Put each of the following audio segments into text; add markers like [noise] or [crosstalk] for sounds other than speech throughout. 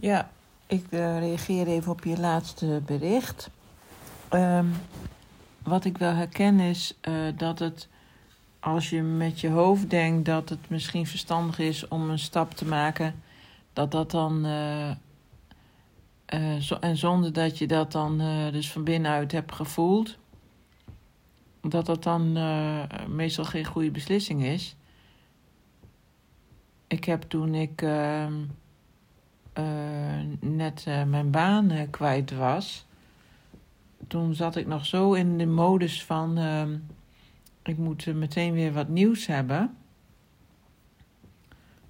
Ja, ik uh, reageer even op je laatste bericht. Um, wat ik wel herken is uh, dat het, als je met je hoofd denkt dat het misschien verstandig is om een stap te maken, dat dat dan, uh, zo, en zonder dat je dat dan dus van binnenuit hebt gevoeld, dat dat dan meestal geen goede beslissing is. Ik heb toen ik ehm, net uh, mijn baan uh, kwijt was, toen zat ik nog zo in de modus van ehm, ik moet meteen weer wat nieuws hebben.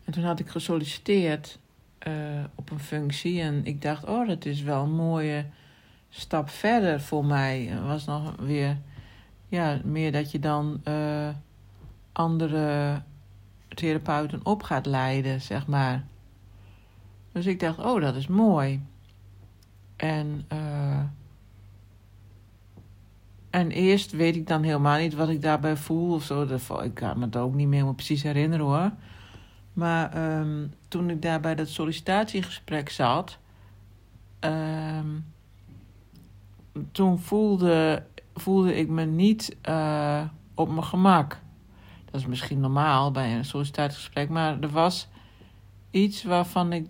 En toen had ik gesolliciteerd op een functie en ik dacht, oh, dat is wel een mooie stap verder voor mij. Was nog weer, ja, meer dat je dan andere therapeuten op gaat leiden, zeg maar. Dus ik dacht, oh, dat is mooi. En, uh, en eerst weet ik dan helemaal niet wat ik daarbij voel of zo. Ik kan me het ook niet meer helemaal precies herinneren hoor. Maar um, toen ik daar bij dat sollicitatiegesprek zat, um, toen voelde, voelde ik me niet uh, op mijn gemak. Dat is misschien normaal bij een sollicitatiegesprek, maar er was iets waarvan ik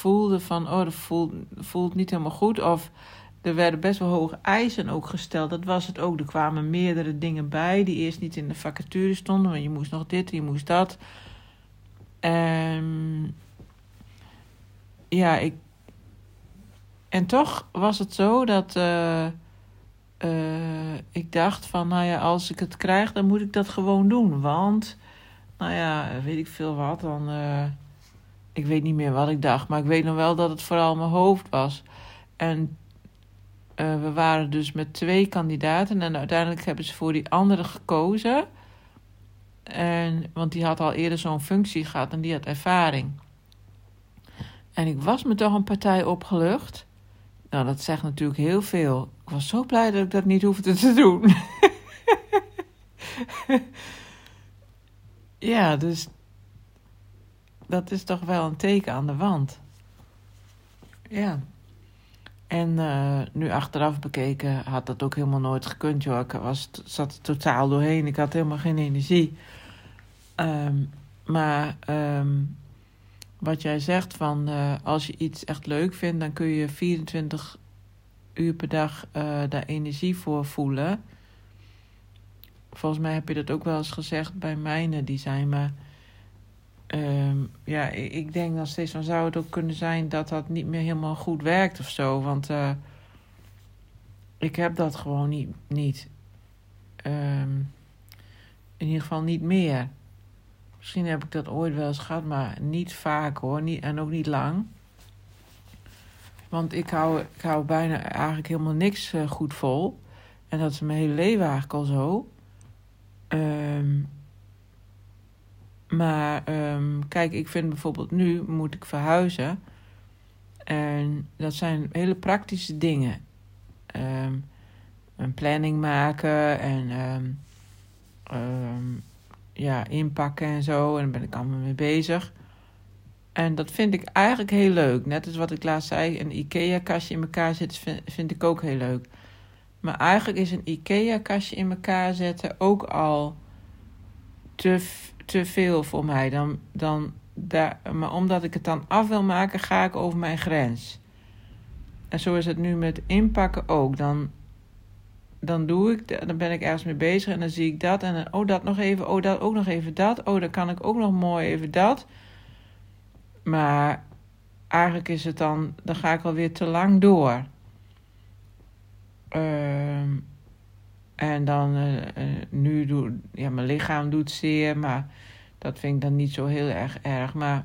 voelde van, oh, dat voelt, voelt niet helemaal goed. Of er werden best wel hoge eisen ook gesteld. Dat was het ook. Er kwamen meerdere dingen bij die eerst niet in de vacature stonden. Want je moest nog dit, je moest dat. En ja, ik. En toch was het zo dat. Uh, uh, ik dacht van, nou ja, als ik het krijg, dan moet ik dat gewoon doen. Want, nou ja, weet ik veel wat, dan. Uh, ik weet niet meer wat ik dacht, maar ik weet nog wel dat het vooral mijn hoofd was. En uh, we waren dus met twee kandidaten en uiteindelijk hebben ze voor die andere gekozen. En, want die had al eerder zo'n functie gehad en die had ervaring. En ik was me toch een partij opgelucht. Nou, dat zegt natuurlijk heel veel. Ik was zo blij dat ik dat niet hoefde te doen. [laughs] ja, dus dat is toch wel een teken aan de wand. Ja. En uh, nu achteraf bekeken had dat ook helemaal nooit gekund, joh. Ik was, zat er totaal doorheen. Ik had helemaal geen energie. Um, maar um, wat jij zegt van uh, als je iets echt leuk vindt, dan kun je 24 uur per dag uh, daar energie voor voelen. Volgens mij heb je dat ook wel eens gezegd bij mijne design, maar Um, ja, ik denk dan steeds van zou het ook kunnen zijn dat dat niet meer helemaal goed werkt of zo. Want uh, ik heb dat gewoon niet. niet. Um, in ieder geval niet meer. Misschien heb ik dat ooit wel eens gehad, maar niet vaak hoor. Niet, en ook niet lang. Want ik hou, ik hou bijna eigenlijk helemaal niks uh, goed vol. En dat is mijn hele leven eigenlijk al zo. Um, maar um, kijk, ik vind bijvoorbeeld nu moet ik verhuizen. En dat zijn hele praktische dingen. Um, een planning maken en um, ja, inpakken en zo. En daar ben ik allemaal mee bezig. En dat vind ik eigenlijk heel leuk. Net als wat ik laatst zei, een IKEA-kastje in elkaar zetten vind, vind ik ook heel leuk. Maar eigenlijk is een IKEA-kastje in elkaar zetten ook al te te veel voor mij. Dan, dan, daar, maar omdat ik het dan af wil maken, ga ik over mijn grens. En zo is het nu met inpakken ook. Dan, dan doe ik, dan ben ik ergens mee bezig en dan zie ik dat. En dan, oh, dat nog even, oh, dat ook nog even dat. Oh, dan kan ik ook nog mooi even dat. Maar eigenlijk is het dan, dan ga ik alweer te lang door. Uh, en dan, uh, nu doe ja, mijn lichaam doet zeer, maar dat vind ik dan niet zo heel erg erg. Maar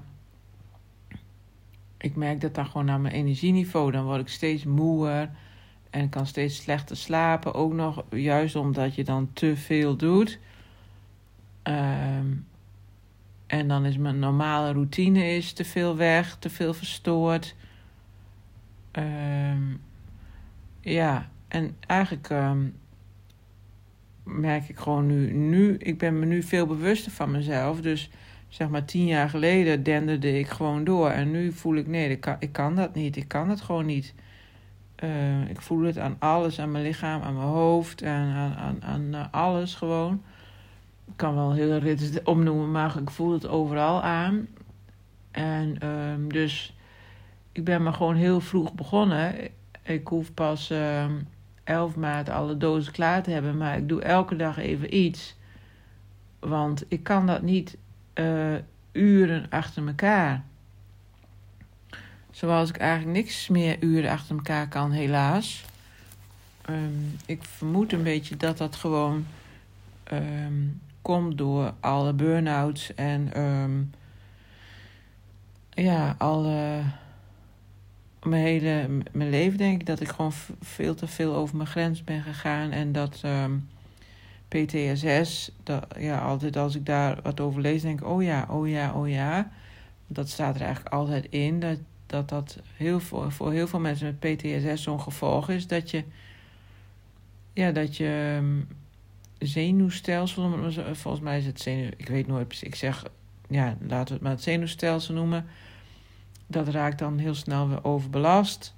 ik merk dat dan gewoon aan mijn energieniveau, dan word ik steeds moeer en kan steeds slechter slapen. Ook nog juist omdat je dan te veel doet. Um, en dan is mijn normale routine is te veel weg, te veel verstoord. Um, ja, en eigenlijk um, merk ik gewoon nu, nu, ik ben me nu veel bewuster van mezelf. Dus zeg maar tien jaar geleden denderde ik gewoon door. En nu voel ik, nee, ik kan, dat niet. Ik kan het gewoon niet. Uh, ik voel het aan alles, aan mijn lichaam, aan mijn hoofd, aan, aan, aan, aan uh, alles gewoon. Ik kan wel hele ritten opnoemen, maar ik voel het overal aan. En um, dus ik ben maar gewoon heel vroeg begonnen. Ik hoef pas um, 11 maart alle dozen klaar te hebben, maar ik doe elke dag even iets. Want ik kan dat niet uh, uren achter elkaar. Zoals ik eigenlijk niks meer uren achter elkaar kan, helaas. Um, ik vermoed een beetje dat dat gewoon um, komt door alle burn-outs en um, ja, alle. Mijn hele mijn leven denk ik dat ik gewoon veel te veel over mijn grens ben gegaan en dat PTSS, dat, ja, altijd als ik daar wat over lees, denk ik: oh ja, oh ja, oh ja. Dat staat er eigenlijk altijd in. Dat dat, dat heel veel, voor heel veel mensen met PTSS zo'n gevolg is dat je. Ja, dat je um, zenuwstelsel, volgens mij is het zenuw, ik weet nooit ik zeg, ja, laten we het maar het zenuwstelsel noemen. Dat raakt dan heel snel weer overbelast.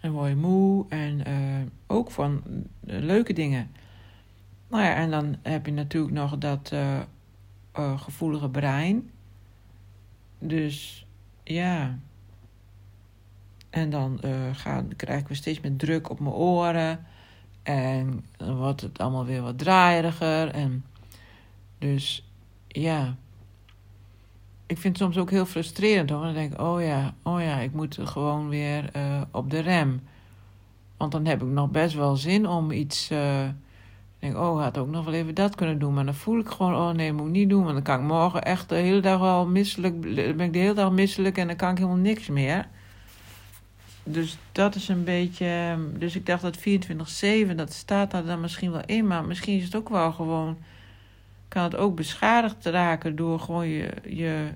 En word je moe en uh, ook van uh, leuke dingen. Nou ja, en dan heb je natuurlijk nog dat uh, gevoelige brein. Dus ja. En dan gaan, krijg ik weer steeds meer druk op mijn oren. En dan wordt het allemaal weer wat draaieriger. En dus ja. Ik vind het soms ook heel frustrerend hoor. Dan denk ik, oh ja, oh ja, ik moet gewoon weer uh, op de rem. Want dan heb ik nog best wel zin om iets. Uh, denk, oh, had ook nog wel even dat kunnen doen. Maar dan voel ik gewoon, oh nee, moet ik niet doen. Want dan kan ik morgen echt de hele dag al misselijk. ben ik de hele dag misselijk en dan kan ik helemaal niks meer. Dus dat is een beetje. Dus ik dacht dat 24-7, dat staat daar dan misschien wel in. Maar misschien is het ook wel gewoon. Kan het ook beschadigd raken door gewoon je, je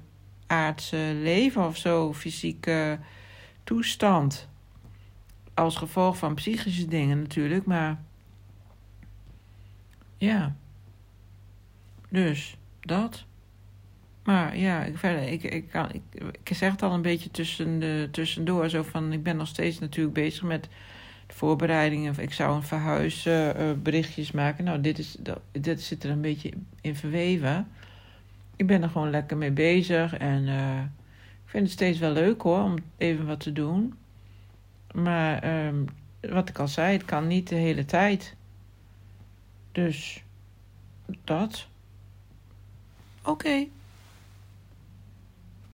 aardse leven of zo, fysieke toestand. Als gevolg van psychische dingen natuurlijk, maar ja. Dus, dat. Maar ja, ik, verder, ik, ik, kan, ik, ik zeg het al een beetje tussen de, tussendoor. Zo van, ik ben nog steeds natuurlijk bezig met voorbereidingen. Ik zou een verhuisberichtjes uh, maken. Nou, dit, is, dat, dit zit er een beetje in verweven. Ik ben er gewoon lekker mee bezig. En uh, ik vind het steeds wel leuk hoor, om even wat te doen. Maar um, wat ik al zei, het kan niet de hele tijd. Dus dat. Oké.